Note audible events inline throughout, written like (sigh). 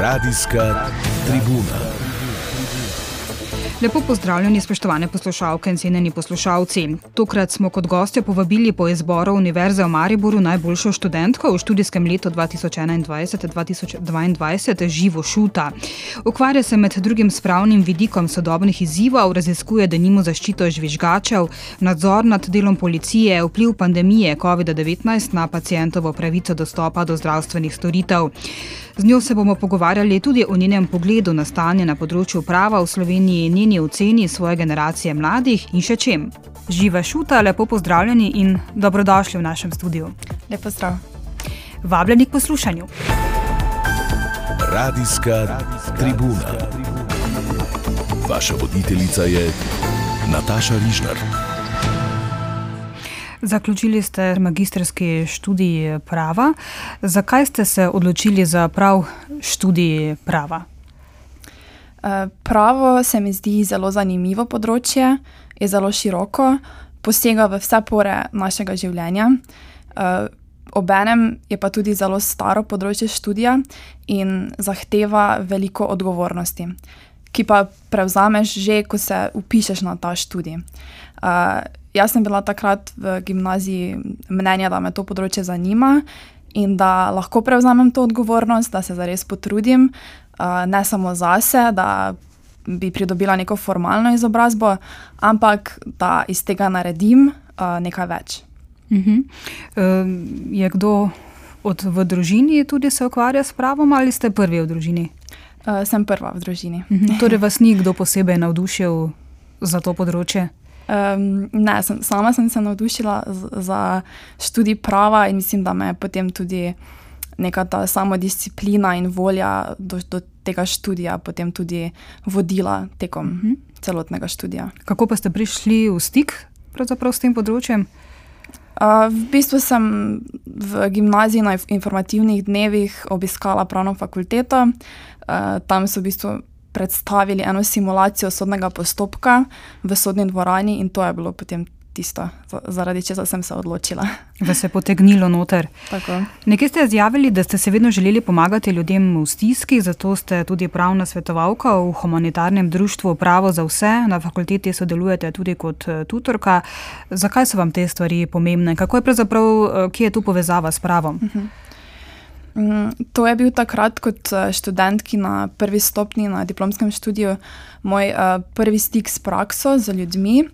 Radijska tribuna. Lepo pozdravljeni, spoštovane poslušalke in cenjeni poslušalci. Tokrat smo kot gostje povabili po izboru Univerze v Mariboru najboljšo študentko v študijskem letu 2021-2022, Živo Šuta. Ukvarja se med drugim s pravnim vidikom sodobnih izzivov, raziskuje denimo zaščito žvižgačev, nadzor nad delom policije, vpliv pandemije COVID-19 na pacijentovo pravico dostopa do zdravstvenih storitev. Z njo se bomo pogovarjali tudi o njenem pogledu na stanje na področju prava v Sloveniji, njeni oceni svoje generacije mladih in še čem. Živa šuta, lepo pozdravljeni in dobrodošli v našem studiu. Lepo zdrav. Vabljeni k poslušanju. Radijska tribuna. Vaša voditeljica je Nataša Rižnar. Zaključili ste magistrski študij prava. Zakaj ste se odločili za prav študij prava? Eh, pravo se mi zdi zelo zanimivo področje, je zelo široko, posega v vse pore našega življenja. Eh, obenem je pa tudi zelo staro področje študija in zahteva veliko odgovornosti, ki pa prevzameš že, ko se upišeš na ta študij. Eh, Jaz sem bila takrat v gimnaziji mnenja, da me to področje zanima in da lahko prevzamem to odgovornost, da se zares potrudim, ne samo zase, da bi pridobila neko formalno izobrazbo, ampak da iz tega naredim nekaj več. Mhm. Je kdo od v družini tudi se ukvarja s pravom ali ste prvi v družini? Sem prva v družini. Mhm. Torej vas ni kdo posebej navdušil za to področje? Um, ne, sem, sama sem se navdušila za študij prava in mislim, da me je potem tudi neka ta samodisciplina in volja do, do tega študija potem tudi vodila tekom uh mhm. -huh. celotnega študija. Kako pa ste prišli v stik s tem področjem? Uh, v bistvu sem v gimnaziji na informativnih dnevih obiskala pravno fakulteto. Uh, tam so v bistvu predstavili eno simulacijo sodnega postopka v sodni dvorani, in to je bilo potem tisto, zaradi česa sem se odločila. (laughs) Da se je potegnilo noter. Tako. Nekaj ste izjavili, da ste se vedno želeli pomagati ljudem v stiski, zato ste tudi pravna svetovalka v humanitarnem društvu Pravo za vse. Na fakulteti sodelujete tudi kot eh, tutorka. Zakaj so vam te stvari pomembne? Kako je pravzaprav, eh, kje je tu povezava s pravom? Uh mhm. -huh. Mm, to je bil takrat, kot eh, študentki na prvi stopni na diplomskem študiju, moj uh, prvi stik s prakso, z ljudmi.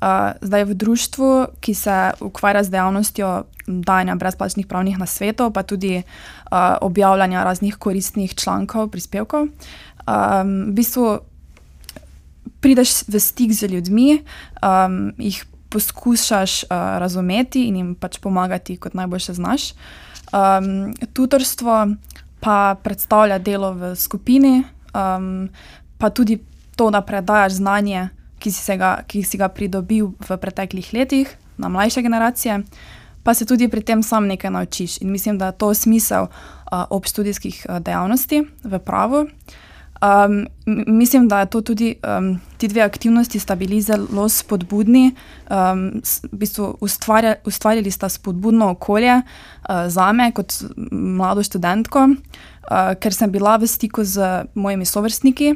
Uh, zdaj v društvu, ki se ukvarja z dejavnostjo dajanja brezplačnih pravnih nasvetov, pa tudi uh, objavljanja raznih koristnih člankov, prispevkov. Um, v bistvu prideš v stik z ljudmi, um, jih poskušaš uh, razumeti in jim pač pomagati, kot najboljše znaš. Uh, Um, tutorstvo pa predstavlja delo v skupini, um, pa tudi to, da predajaš znanje, ki si, ga, ki si ga pridobil v preteklih letih na mlajše generacije, pa se tudi pri tem sam nekaj naučiš. In mislim, da je to smisel uh, obštudijskih uh, dejavnosti v pravu. Um, mislim, da je to tudi um, ti dve aktivnosti sta bili zelo spodbudni. Um, v bistvu ustvarja, ustvarjali sta spodbudno okolje uh, za me kot mlado študentko, uh, ker sem bila v stiku z mojimi sovrstniki,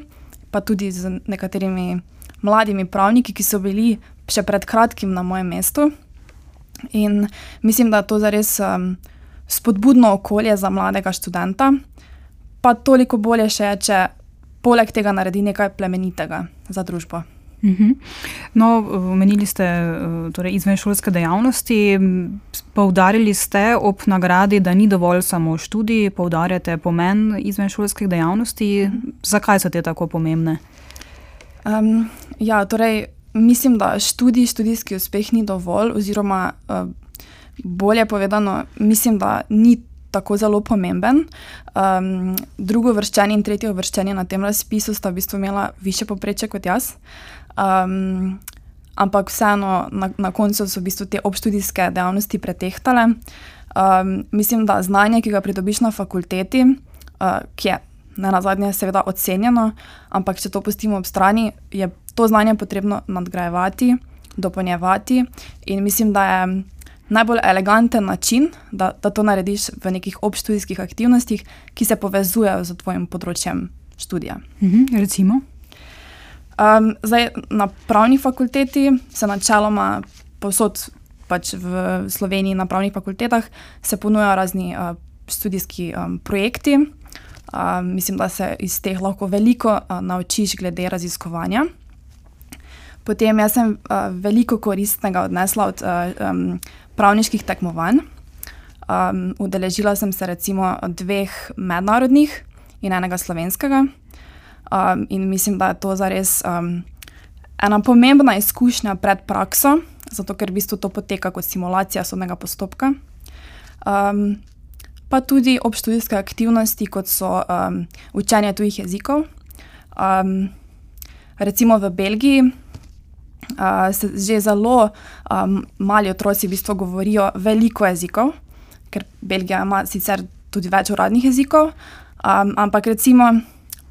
pa tudi z nekaterimi mladimi pravniki, ki so bili še pred kratkim na mojem mestu. In mislim, da je to zares um, spodbudno okolje za mladega študenta. Pa toliko bolje še, če poleg tega naredi nekaj plemenitega za družbo. Mhm. No, omenili ste eh, torej, izvenšolske dejavnosti, poudarili ste ob nagradi, da ni dovolj samo študij, poudarjate pomen izvenšolskih dejavnosti. Zakaj so te tako pomembne? Um, ja, torej, mislim, da študij, študijski uspeh ni dovolj, oziroma uh, bolje povedano, mislim, da ni tako zelo pomemben. Um, drugo vrščanje in tretje vrščanje na tem razpisu sta v bistvu imela više poprečje kot jaz. Um, ampak vseeno, na, na koncu so v bistvu te obštudijske dejavnosti pretehtale. Um, mislim, da znanje, ki ga pridobiš na fakulteti, uh, ki je ne na zadnje, seveda ocenjeno, ampak če to pustimo ob strani, je to znanje potrebno nadgrajevati, dopolnjevati. In mislim, da je najbolj eleganten način, da, da to narediš v nekih obštudijskih aktivnostih, ki se povezujejo z tvojim področjem študija. Mhm, recimo. Um, zdaj, na pravni fakulteti se načeloma posod pač v Sloveniji na pravnih fakultetah se ponujajo razni uh, študijski um, projekti. Um, mislim, da se iz teh lahko veliko uh, naučiš glede raziskovanja. Potem jaz sem uh, veliko koristnega odnesla od uh, um, pravniških tekmovanj. Um, udeležila sem se recimo dveh mednarodnih in enega slovenskega. Um, in mislim, da je to zares um, ena pomembna izkušnja pred prakso, zato ker v bistvu to poteka kot simulacija sodnega postopka. Um, pa tudi obštudijske aktivnosti, kot so um, učenje tujih jezikov. Um, recimo v Belgiji uh, se že zelo um, mali otroci v bistvu govorijo veliko jezikov, ker Belgija ima sicer tudi več uradnih jezikov, um, ampak recimo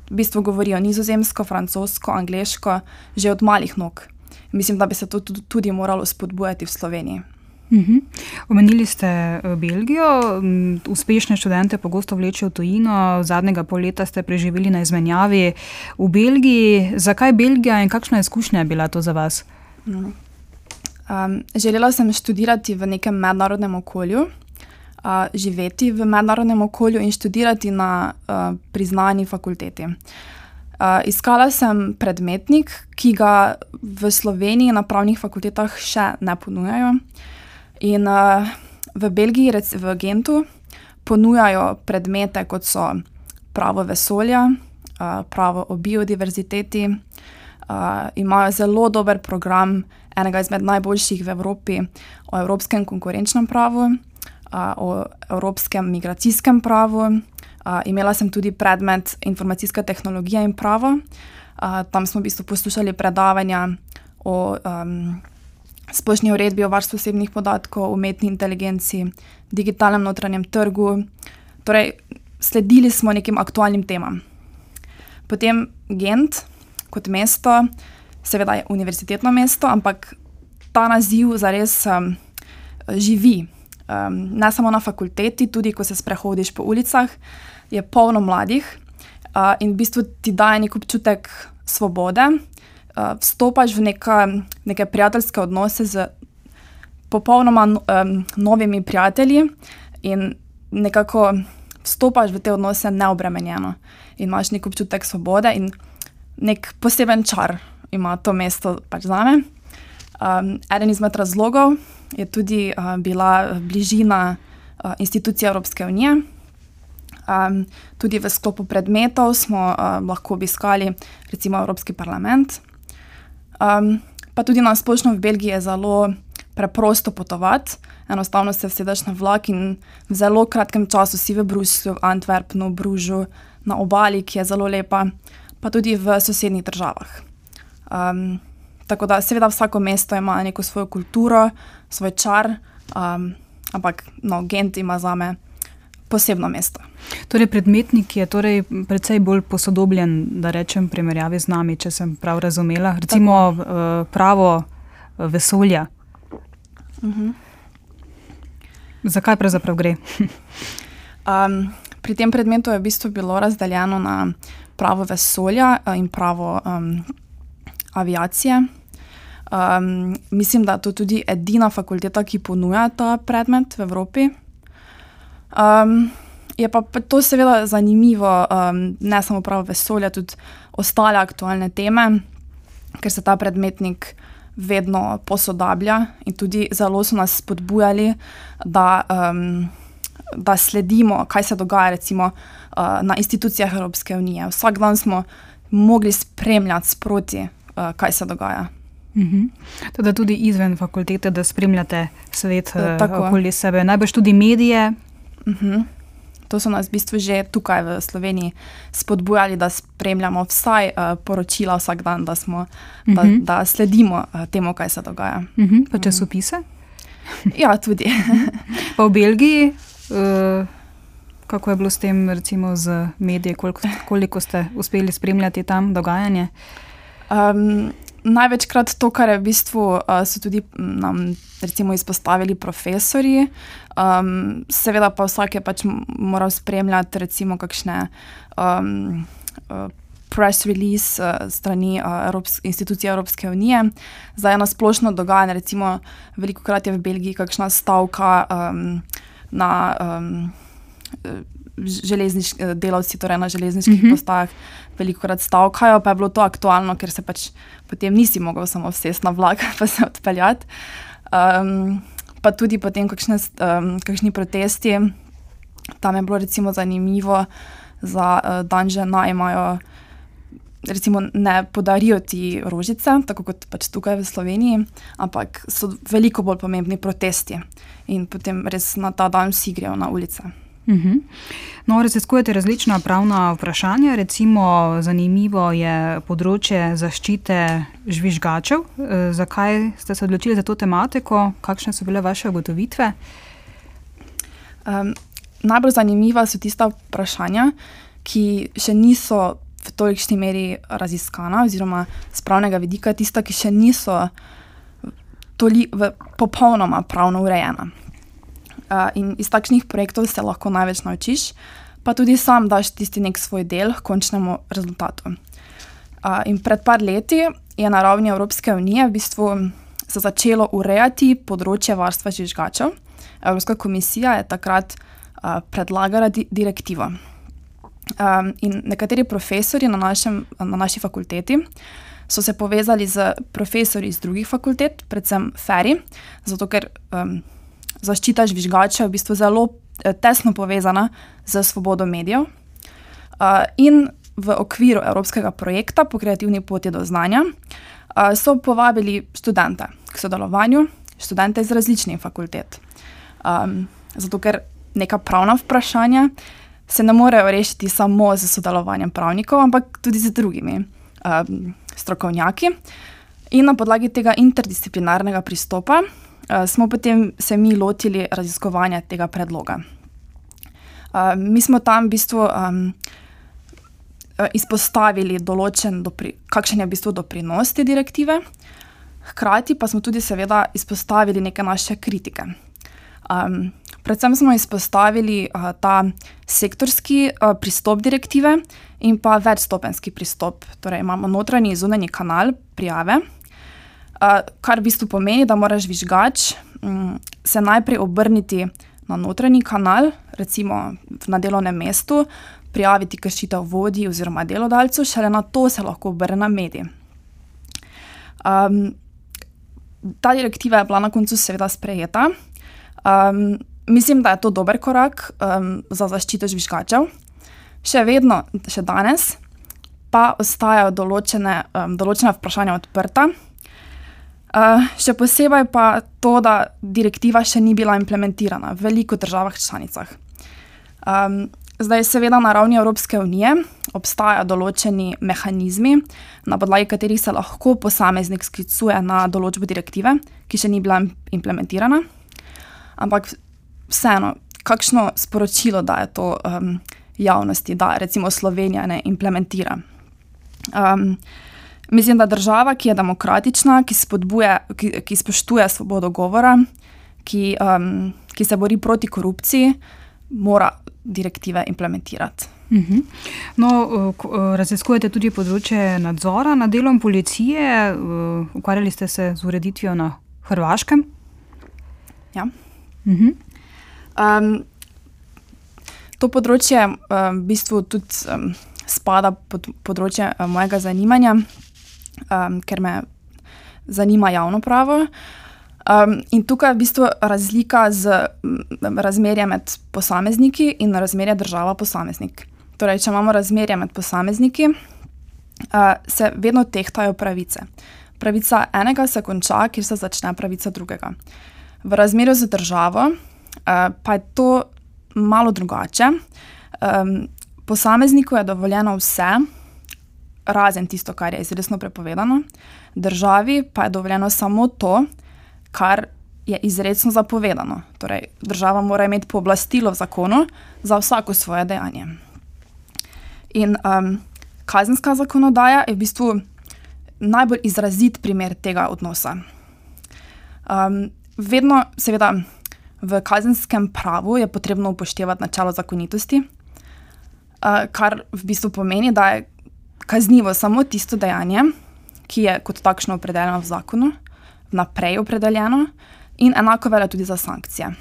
v bistvu govorijo nizozemsko, francosko, angliško že od malih nog. Mislim, da bi se to tudi moralo spodbujati v Sloveniji. Uhum. Omenili ste eh, Belgijo, uspešne študente pogosto vlečejo v tujino, zadnjega pol leta ste preživeli na izmenjavi v Belgiji. Zakaj Belgija in kakšna izkušnja je bila to za vas? Um, želela sem študirati v nekem mednarodnem okolju, uh, živeti v mednarodnem okolju in študirati na uh, priznani fakulteti. Uh, iskala sem predmetnik, ki ga v Sloveniji na pravnih fakultetah še ne ponujajo. In uh, v Belgiji, rec, v Gentu, ponujajo predmete, kot so pravo vesolja, uh, pravo o biodiverziteti. Uh, imajo zelo dober program, enega izmed najboljših v Evropi, o evropskem konkurenčnem pravu, uh, o evropskem migracijskem pravu. Uh, imela sem tudi predmet informacijska tehnologija in pravo. Uh, tam smo v bistvu poslušali predavanja o um, splošni uredbi o varstvu osebnih podatkov, umetni inteligenci, digitalnem notranjem trgu. Torej, sledili smo nekim aktualnim temam. Potem Gent kot mesto, seveda je univerzitetno mesto, ampak ta naziv zares um, živi. Um, ne samo na fakulteti, tudi ko se sprehodiš po ulicah, je polno mladih uh, in v bistvu ti daje nek občutek svobode, uh, vstopaš v neka, neke prijateljske odnose z popolnoma um, novimi prijatelji in nekako vstopaš v te odnose neobremenjeno in imaš nek občutek svobode in nek poseben čar ima to mesto pač za me. Um, eden izmed razlogov je tudi uh, bila bližina uh, institucije Evropske unije. Um, tudi v sklopu predmetov smo uh, lahko obiskali recimo Evropski parlament. Um, pa tudi na splošno v Belgiji je zelo preprosto potovati. Enostavno se vsedeš na vlak in v zelo kratkem času si v Bruslju, v Antwerpnu, v Bružu, na obali, ki je zelo lepa, pa tudi v sosednjih državah. Um, tako da, seveda, vsako mesto ima neko svojo kulturo, svoj čar, um, ampak no, Gent ima za me posebno mesto. Torej, predmetnik je torej precej bolj posodobljen, da rečem, v primerjavi z nami, če sem prav razumela. Recimo Tako. Eh, pravo eh, vesolja. Uh mhm. -huh. Zakaj pravzaprav gre? (laughs) um, pri tem predmetu je v bistvu bilo razdeljeno na pravo vesolja eh, in pravo um, aviacije. Um, mislim, da je to tudi edina fakulteta, ki ponuja ta predmet v Evropi. Um, je pa to seveda zanimivo, um, ne samo pravo vesolje, tudi ostale aktualne teme, ker se ta predmetnik vedno posodablja in tudi zelo so nas spodbujali, da, um, da sledimo, kaj se dogaja recimo, uh, na institucijah Evropske unije. Vsak dan smo mogli spremljati sproti, uh, kaj se dogaja. Mhm. Teda tudi izven fakultete, da spremljate svet uh, okoli sebe, najbrž tudi medije. Uh mhm. -huh. To so nas v bistvu že tukaj v Sloveniji spodbujali, da spremljamo vsaj uh, poročila vsak dan, da, smo, uh -huh. da, mhm. da sledimo uh, temu, kaj se dogaja. Uh -huh. Pa časopise? ja, tudi. (laughs) pa v Belgiji, uh, kako je bilo s tem, recimo z mediji, koliko, koliko ste uspeli spremljati tam dogajanje? Um, največkrat to, kar je v bistvu, uh, so tudi nam recimo, izpostavili profesori. Um, seveda pa vsak je pač moral spremljati recimo kakšne um, uh, press release uh, strani uh, Evropske, institucije Evropske unije. Za eno splošno dogajanje, recimo veliko krat je v Belgiji kakšna stavka um, na um, železniških delavci, torej na železniških uh mhm. -huh. postajah veliko krat stavkajo, pa je bilo to aktualno, ker se pač potem nisi mogel samo vsesti na vlak (laughs) in se odpeljati. Um, pa tudi potem, kakšne, um, kakšni protesti. Tam je bilo recimo zanimivo, za uh, dan žena imajo, recimo, ne podarijo ti rožice, tako kot pač tukaj v Sloveniji, ampak so veliko bolj pomembni protesti in potem res na ta dan vsi grejo na ulice. Mhm. No, raziskujete različna pravna vprašanja, recimo zanimivo je področje zaščite žvižgačev. E, zakaj ste se odločili za to tematiko, kakšne so bile vaše ugotovitve? Um, najbolj zanimiva so tista vprašanja, ki še niso v tolikšni meri raziskana, oziroma z pravnega vidika, tista, ki še niso toli, v, popolnoma pravno urejena in iz takšnih projektov se lahko največ naučiš, pa tudi sam daš tisti nek svoj del k končnemu rezultatu. Uh, in pred par leti je na ravni Evropske unije v bistvu se začelo urejati področje varstva žvižgačev. Evropska komisija je takrat uh, predlagala di direktivo. In nekateri profesori na, našem, na naši fakulteti so se povezali z profesori iz drugih fakultet, predvsem FERI, zato ker um, zaščita žvižgača v bistvu zelo eh, tesno povezana z svobodo medijev. Uh, in v okviru evropskega projekta po kreativni poti do znanja uh, so povabili študente k sodelovanju, študente iz različnih fakultet. Um, zato, ker neka pravna vprašanja se ne morejo rešiti samo z sodelovanjem pravnikov, ampak tudi z drugimi um, strokovnjaki. In na podlagi tega interdisciplinarnega pristopa smo potem se mi lotili raziskovanja tega predloga. Uh, mi smo tam v bistvu um, izpostavili določen, dopri, kakšen je v bistvu doprinos te direktive, hkrati pa smo tudi, seveda, izpostavili neke naše kritike. Um, predvsem smo izpostavili uh, ta sektorski uh, pristop direktive in pa večstopenski pristop. Torej, imamo notranji in zunanji kanal prijave, kar v bistvu pomeni, da moraš vižgač um, se najprej obrniti na notranji kanal, recimo na delovnem mestu, prijaviti kršitev vodji oziroma delodajalcu, šele na to se lahko obrne na medije. Um, ta direktiva je bila na koncu seveda sprejeta. Um, mislim, da je to dober korak um, za zaščito žvižgačev. Še vedno, še danes, pa ostajajo določene, um, določene vprašanja odprta. Uh, še posebej pa to, da direktiva še ni bila implementirana v veliko državah članicah. Um, zdaj, seveda, na ravni Evropske unije obstajajo določeni mehanizmi, na podlagi katerih se lahko posameznik sklicuje na določbo direktive, ki še ni bila implementirana. Ampak vseeno, kakšno sporočilo daje to um, javnosti, da recimo Slovenija ne implementira? Um, Mislim, da država, ki je demokratična, ki, ki, ki spoštuje svobodo govora, ki, um, ki se bori proti korupciji, mora direktive implementirati. Uh mhm. -huh. no, raziskujete tudi področje nadzora nad delom policije, ukvarjali ste se z ureditvijo na Hrvaškem? Ja. Uh -huh. um, to področje um, v bistvu tudi um, spada pod področje um, mojega zanimanja um, ker me zanima javno pravo. Um, in tukaj je v bistvu razlika z razmerjem med posamezniki in razmerjem država-posameznik. Torej, če imamo razmerje med posamezniki, uh, se vedno tehtajo pravice. Pravica enega se konča, kjer se začne pravica drugega. V razmerju z državo uh, pa je to malo drugače. Um, posamezniku je dovoljeno vse, razen tisto, kar je izredno prepovedano, državi pa je dovoljeno samo to, kar je izredno zapovedano. Torej, država mora imeti pooblastilo v zakonu za vsako svoje dejanje. In um, kazenska zakonodaja je v bistvu najbolj izrazit primer tega odnosa. Um, vedno, seveda, v kazenskem pravu je potrebno upoštevati načelo zakonitosti, uh, kar v bistvu pomeni, da je kaznivo samo tisto dejanje, ki je kot takšno opredeljeno v zakonu, vnaprej opredeljeno, in enako velja tudi za sankcije.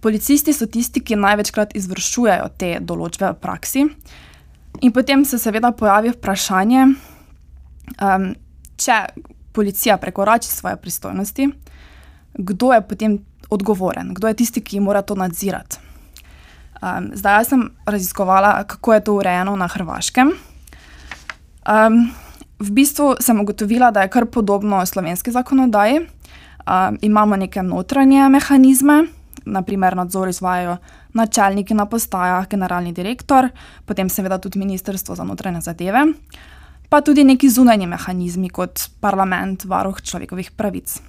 Policisti so tisti, ki največkrat izvršujejo te določbe v praksi, in potem se seveda pojavi vprašanje, um, če policija prekorači svoje pristojnosti, kdo je potem odgovoren, kdo je tisti, ki mora to nadzirati. Um, zdaj sem raziskovala, kako je to urejeno na Hrvaškem. Um, v bistvu sem ugotovila, da je kar podobno slovenski zakonodaji. Um, imamo neke notranje mehanizme, naprimer nadzor izvajo načelniki na postajah, generalni direktor, potem seveda tudi Ministrstvo za notranje zadeve, pa tudi neki zunanji mehanizmi kot parlament, varuh človekovih pravic.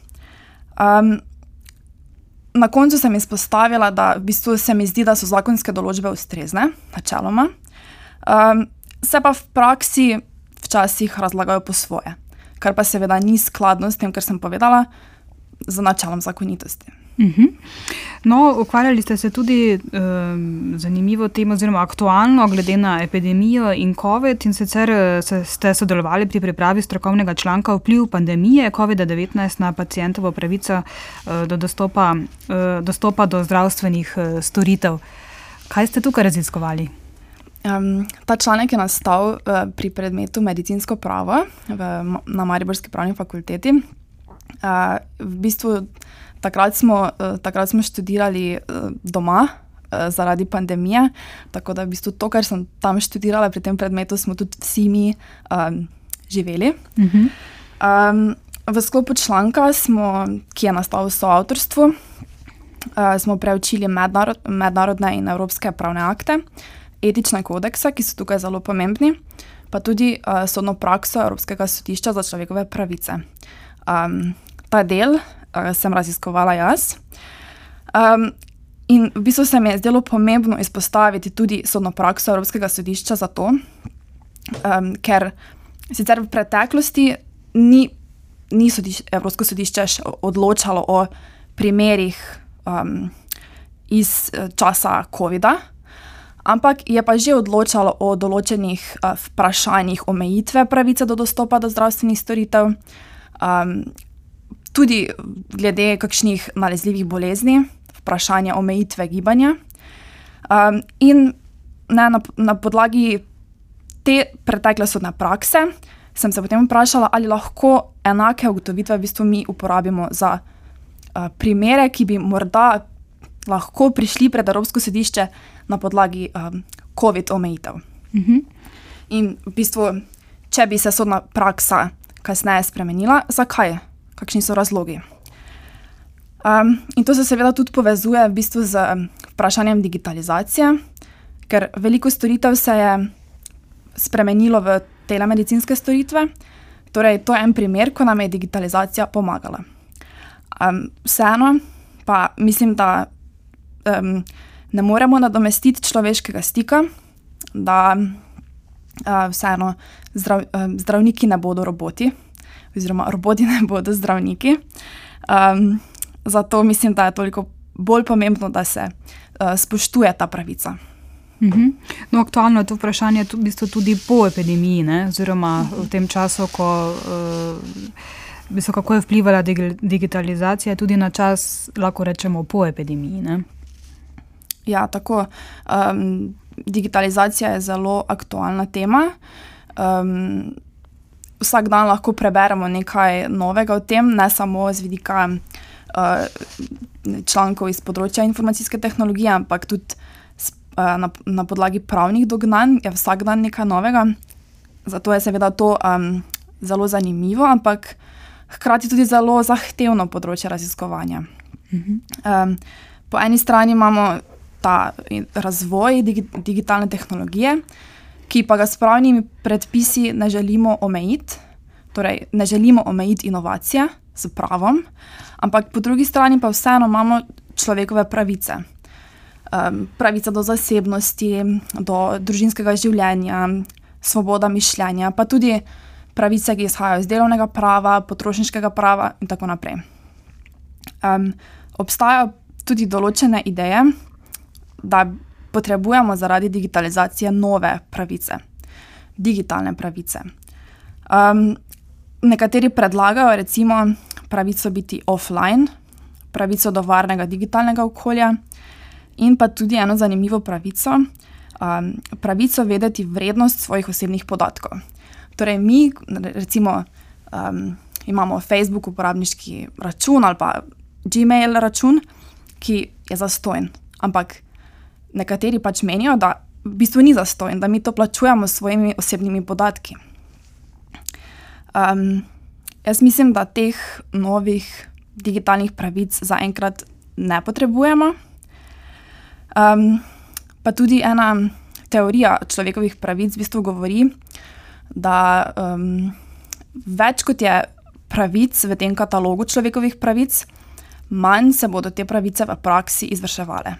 Um, na koncu sem izpostavila, da v bistvu se mi zdi, da so zakonske določbe ustrezne, načeloma, um, se pa v praksi včasih razlagajo po svoje, kar pa seveda ni skladno s tem, kar sem povedala, z načelom zakonitosti. Uh mhm. -huh. No, ukvarjali ste se tudi um, zanimivo temo, oziroma aktualno, glede na epidemijo in COVID, in sicer eh, ste sodelovali pri pripravi strokovnega članka Vpliv pandemije COVID-19 na pacijentovo pravico uh, do dostopa, uh, dostopa do zdravstvenih uh, storitev. Kaj ste tukaj raziskovali? Um, ta članek je nastal uh, pri predmetu medicinsko pravo v, na Mariborski pravni fakulteti. Uh, v bistvu takrat smo, uh, takrat smo študirali uh, doma uh, zaradi pandemije, tako da v bistvu to, kar sem tam študirala pri tem predmetu, smo tudi vsi mi um, živeli. Uh -huh. um, v sklopu članka, smo, ki je nastal v soavtorstvu, uh, smo preučili mednarod, mednarodne in evropske pravne akte etične kodekse, ki so tukaj zelo pomembni, pa tudi uh, sodno prakso Evropskega sodišča za človekove pravice. Um, ta del uh, sem raziskovala jaz. Um, in v bistvu se mi je zdelo pomembno izpostaviti tudi sodno prakso Evropskega sodišča za to, um, ker sicer v preteklosti ni, ni sodiš, Evropsko sodišče odločalo o primerih um, iz eh, časa COVID-a ampak je pa že odločalo o določenih uh, vprašanjih omejitve pravice do dostopa do zdravstvenih storitev, um, tudi glede kakšnih nalezljivih bolezni, vprašanje omejitve gibanja. Um, in ne, na, na podlagi te pretekle sodne prakse sem se potem vprašala, ali lahko enake ugotovitve v bistvu mi uporabimo za uh, primere, ki bi morda lahko prišli pred Evropsko sodišče na podlagi um, COVID-omejitev. Uh mhm. -huh. In v bistvu, če bi se sodna praksa kasneje spremenila, zakaj? Kakšni so razlogi? Um, in to se seveda tudi povezuje v bistvu z um, vprašanjem digitalizacije, ker veliko storitev se je spremenilo v telemedicinske storitve. Torej, to je en primer, ko nam je digitalizacija pomagala. Um, vseeno pa mislim, da um, ne moremo nadomestiti človeškega stika, da uh, vseeno zdrav, um, zdravniki ne bodo roboti, oziroma roboti (laughs) ne bodo zdravniki. Um, zato mislim, da je toliko bolj pomembno, da se uh, spoštuje ta pravica. Mhm. No, aktualno je to vprašanje v bistvu tudi po epidemiji, ne? oziroma v tem času, ko, uh, kako je vplivala digitalizacija tudi na čas, lahko rečemo, po epidemiji. Ne? Ja, tako. Um, digitalizacija je zelo aktualna tema. Um, vsak dan lahko preberemo nekaj novega o tem, ne samo z vidika uh, člankov iz področja informacijske tehnologije, ampak tudi uh, na, na podlagi pravnih dognanj je vsak dan nekaj novega. Zato je seveda to um, zelo zanimivo, ampak hkrati tudi zelo zahtevno področje raziskovanja. Mhm. Um, po eni strani imamo ta razvoj digi digitalne tehnologije, ki pa ga s pravnimi predpisi ne želimo omejiti. Torej, ne želimo omejiti inovacije s pravom, ampak po drugi strani pa vseeno imamo človekove pravice. Um, pravica do zasebnosti, do družinskega življenja, svoboda mišljenja, pa tudi pravice, ki izhajajo iz delovnega prava, potrošniškega prava in tako naprej. Um, obstajajo tudi določene ideje, da potrebujemo zaradi digitalizacije nove pravice, digitalne pravice. Um, nekateri predlagajo, recimo, pravico biti offline, pravico do varnega digitalnega okolja, in pa tudi eno zanimivo pravico, um, pravico vedeti vrednost svojih osebnih podatkov. Torej, mi, recimo, um, imamo Facebook uporabniški račun ali pa Gmail račun, ki je zastojen. Ampak nekateri pač menijo, da v bistvu ni zastojen, da mi to plačujemo s svojimi osebnimi podatki. Um, jaz mislim, da teh novih digitalnih pravic zaenkrat ne potrebujemo. Um, pa tudi ena teorija človekovih pravic v bistvu govori, da um, več kot je pravic v tem katalogu človekovih pravic, manj se bodo te pravice v praksi izvrševale.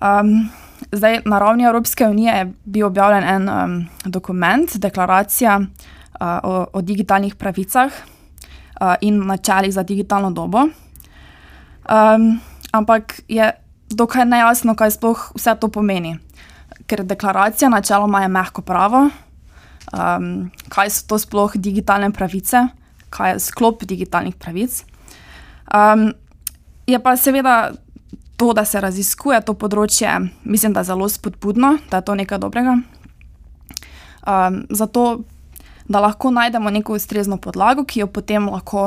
Um, zdaj, na ravni Evropske unije je bil objavljen en um, dokument, deklaracija uh, o, o digitalnih pravicah uh, in načelih za digitalno dobo. Um, ampak je dokaj nejasno, kaj sploh vse to pomeni. Ker deklaracija načeloma je mehko pravo, um, kaj so to sploh digitalne pravice, kaj je sklop digitalnih pravic. Um, je pa seveda to, da se raziskuje to področje, mislim, da je zelo spodbudno, da je to nekaj dobrega. Um, zato, da lahko najdemo neko ustrezno podlago, ki jo potem lahko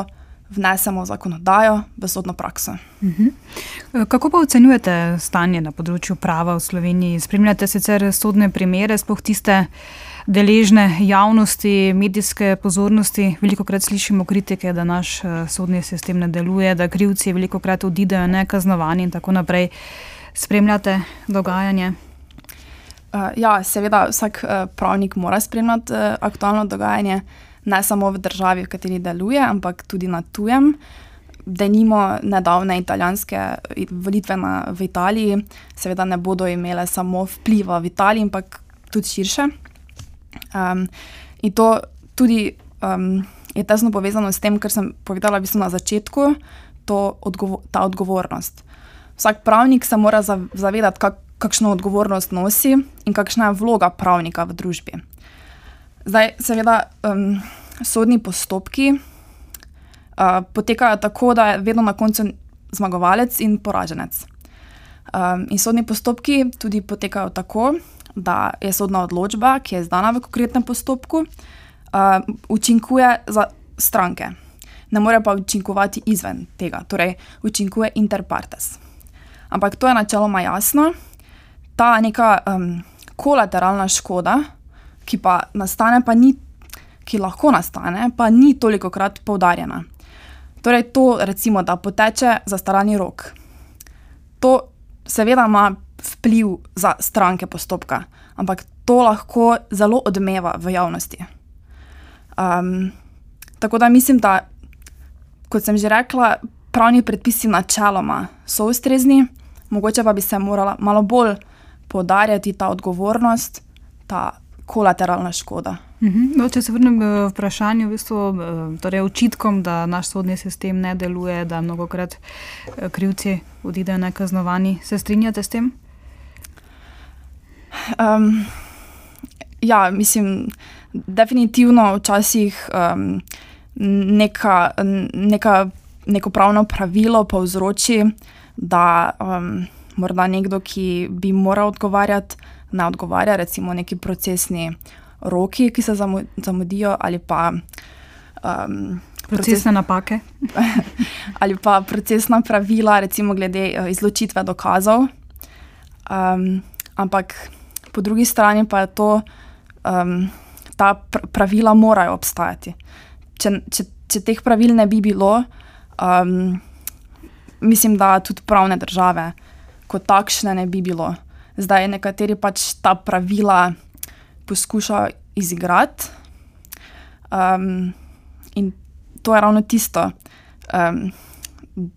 vnesemo v zakonodajo, v sodno prakso. Uh -huh. Kako pa ocenjujete stanje na področju prava v Sloveniji? Spremljate sicer sodne primere, sploh tiste deležne javnosti, medijske pozornosti. Veliko krat slišimo kritike, da naš eh, sodni sistem ne deluje, da krivci veliko krat odidejo nekaznovani in tako naprej. Spremljate dogajanje? Uh, ja, seveda, vsak uh, pravnik mora spremljati aktualno dogajanje, ne samo v državi, v kateri deluje, ampak tudi na tujem. Da nimo nedavne italijanske volitve na, v Italiji, seveda ne bodo imele samo vpliva v Italiji, ampak tudi širše. Um, in to tudi um, je tesno povezano s tem, kar sem povedala v bistvu na začetku, odgovo ta odgovornost. Vsak pravnik se mora zavedati, kak kakšno odgovornost nosi in kakšna je vloga pravnika v družbi. Zdaj, seveda, um, sodni postopki uh, potekajo tako, da je vedno na koncu zmagovalec in poraženec. Um, in sodni postopki tudi potekajo tako, da je sodna odločba, ki je izdana v konkretnem postopku, uh, učinkuje za stranke. Ne more pa učinkovati izven tega, torej učinkuje inter partes. Ampak to je načeloma jasno. Ta neka um, kolateralna škoda, ki pa nastane, pa ni, ki lahko nastane, pa ni toliko krat poudarjena. Torej, to, recimo, da poteče zastaralni rok. To seveda ima vpliv za stranke postopka, ampak to lahko zelo odmeva v javnosti. Um, tako da mislim, da, kot sem že rekla, pravni predpisi načeloma so ustrezni, mogoče pa bi se morala malo bolj podarjati ta odgovornost, ta kolateralna škoda. Mhm. No, če se vrnem k vprašanju, v bistvu, eh, torej očitkom, da naš sodni sistem ne deluje, da mnogo krat eh, krivci odidejo nekaznovani, se strinjate s tem? Um, ja, mislim, definitivno včasih um, neka, neka, neko pravno pravilo povzroči, da um, morda nekdo, ki bi moral odgovarjati, ne odgovarja, recimo neki procesni roki, ki se zamudijo, ali pa. Um, Procesne napake. (laughs) ali pa procesna pravila, recimo glede uh, izločitve dokazov. Um, ampak po drugi strani pa je to, um, ta pravila morajo obstajati. Če, če, če teh pravil ne bi bilo, um, mislim, da tudi pravne države kot takšne ne bi bilo. Zdaj nekateri pač ta pravila poskušajo izigrati. Um, in to je ravno tisto, um,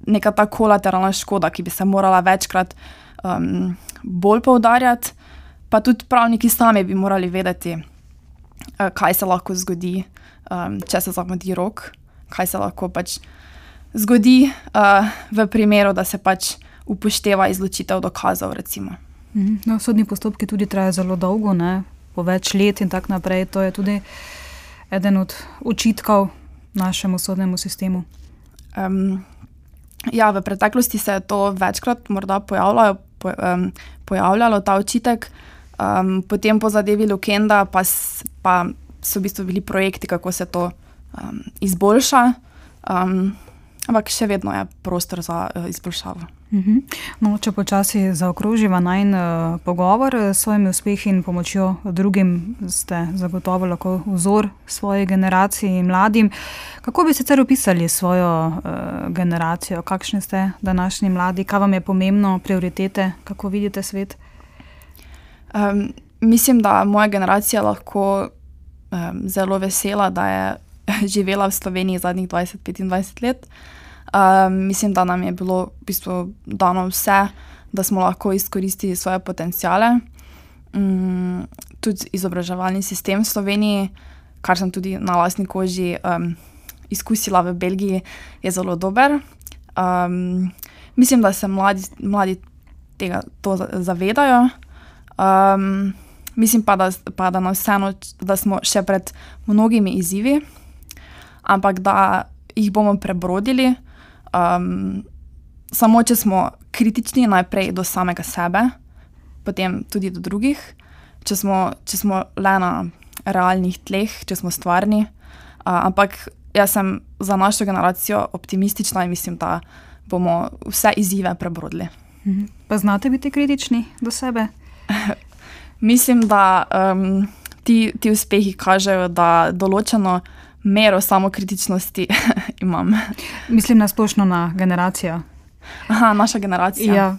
neka ta kolateralna škoda, ki bi se morala večkrat um, bolj poudarjati pa tudi pravniki sami bi morali vedeti, uh, kaj se lahko zgodi, um, če se zamudi rok, kaj se lahko pač zgodi uh, v primeru, da se pač upošteva izločitev dokazov. Mhm. No, sodni postopki tudi trajajo zelo dolgo, ne? po več let in tako naprej. To je tudi eden od očitkov našemu sodnemu sistemu. Um, ja, v preteklosti se je to večkrat pojavljalo, po, um, pojavljalo ta očitek, um, potem po zadevi Lukenda pa, pa so v bistvu bili projekti, kako se to um, izboljša. Um, ampak še vedno je prostor za uh, izboljšavo. Mhm. No, če počasi zaokroživa najn uh, pogovor s svojimi uspehi in pomočjo drugim, ste zagotovo lahko vzor svoje generacije in mladim. Kako bi sicer opisali svojo uh, generacijo, kakšni ste današnji mladi, kaj vam je pomembno, prioritete, kako vidite svet? Um, mislim, da moja generacija lahko um, zelo vesela, da je (laughs) živela v Sloveniji zadnjih 20-25 let. Um, mislim, da nam je bilo v bistvu dano vse, da smo lahko izkoristili svoje potencijale. Um, tudi izobraževalni sistem v Sloveniji, kar sem tudi na lastni koži um, izkusila v Belgiji, je zelo dober. Um, mislim, da se mladi, mladi tega zavedajo. Um, mislim pa, da, pa da, vseeno, da smo še pred mnogimi izzivi, ampak da jih bomo prebrodili. Um, samo, če smo kritični najprej do samega sebe, potem tudi do drugih, če smo, če smo le na realnih tleh, če smo stvarni. Uh, ampak jaz sem za našo generacijo optimistična in mislim, da bomo vse izzive prebrodili. Mhm. Pa znate biti kritični do sebe? (laughs) mislim, da um, ti, ti uspehi kažejo, da določeno mero samokritičnosti (laughs) imam. Mislim na splošno na generacijo. Aha, naša generacija. Ja,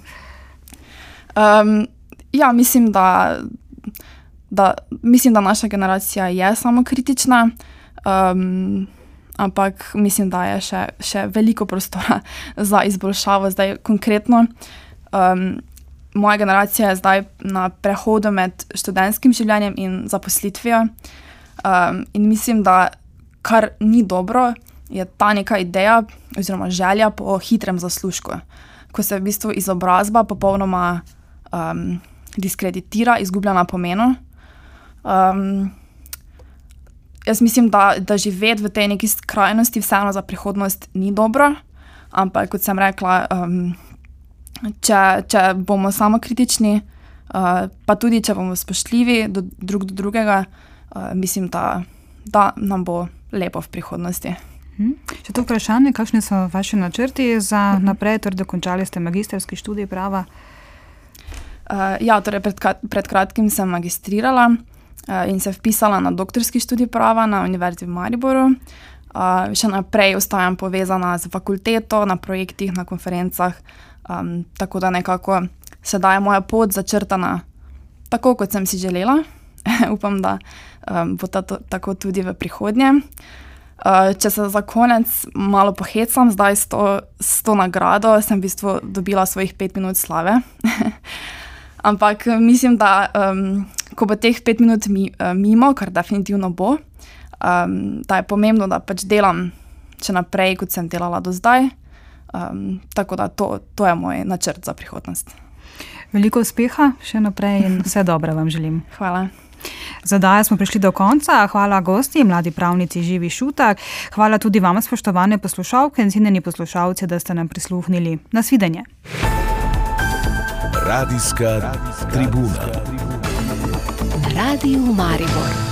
um, ja mislim, da, da, mislim, da naša generacija je samokritična, um, ampak mislim, da je še, še veliko prostora (laughs) za izboljšavo. Zdaj, konkretno, um, moja generacija je zdaj na prehodu med študentskim življenjem in zaposlitvijo. Um, in mislim, da kar ni dobro, je ta neka ideja oziroma želja po hitrem zaslužku, ko se v bistvu izobrazba popolnoma um, diskreditira, izgublja na pomenu. Um, jaz mislim, da, da živeti v tej neki skrajnosti, vseeno za prihodnost, ni dobro, ampak kot sem rekla, um, če, če bomo samo kritični, uh, pa tudi če bomo spoštljivi do drug do drugega, uh, mislim, da, da nam bo lepo v prihodnosti. Hm? Če to vprašanje, kakšni so vaši načrti za uh. -huh. naprej, torej dokončali ste magistrski študij prava? Uh, ja, torej pred, pred kratkim sem magistrirala uh, in se vpisala na doktorski študij prava na Univerzi v Mariboru. Uh, še naprej ostajam povezana z fakulteto, na projektih, na konferencah, um, tako da nekako sedaj je moja pot začrtana tako, kot sem si želela. (laughs) Upam, da um, bo ta to, tako tudi v prihodnje. Uh, če se za konec malo pohecam, zdaj s to, s to nagrado sem v bistvu dobila svojih pet minut slave. (laughs) Ampak mislim, da um, ko bo teh pet minut mi, uh, mimo, kar definitivno bo, um, da je pomembno, da pač delam še naprej, kot sem delala do zdaj. Um, tako da to, to je moj načrt za prihodnost. Veliko uspeha še naprej in vse dobro vam želim. Hvala. Zdaj smo prišli do konca. Hvala gosti, mladi pravnici Živi Šutak. Hvala tudi vam, spoštovane poslušalke in cenjeni poslušalci, da ste nam prisluhnili. Nasvidenje. Radijska tribuna. Radio Maribor.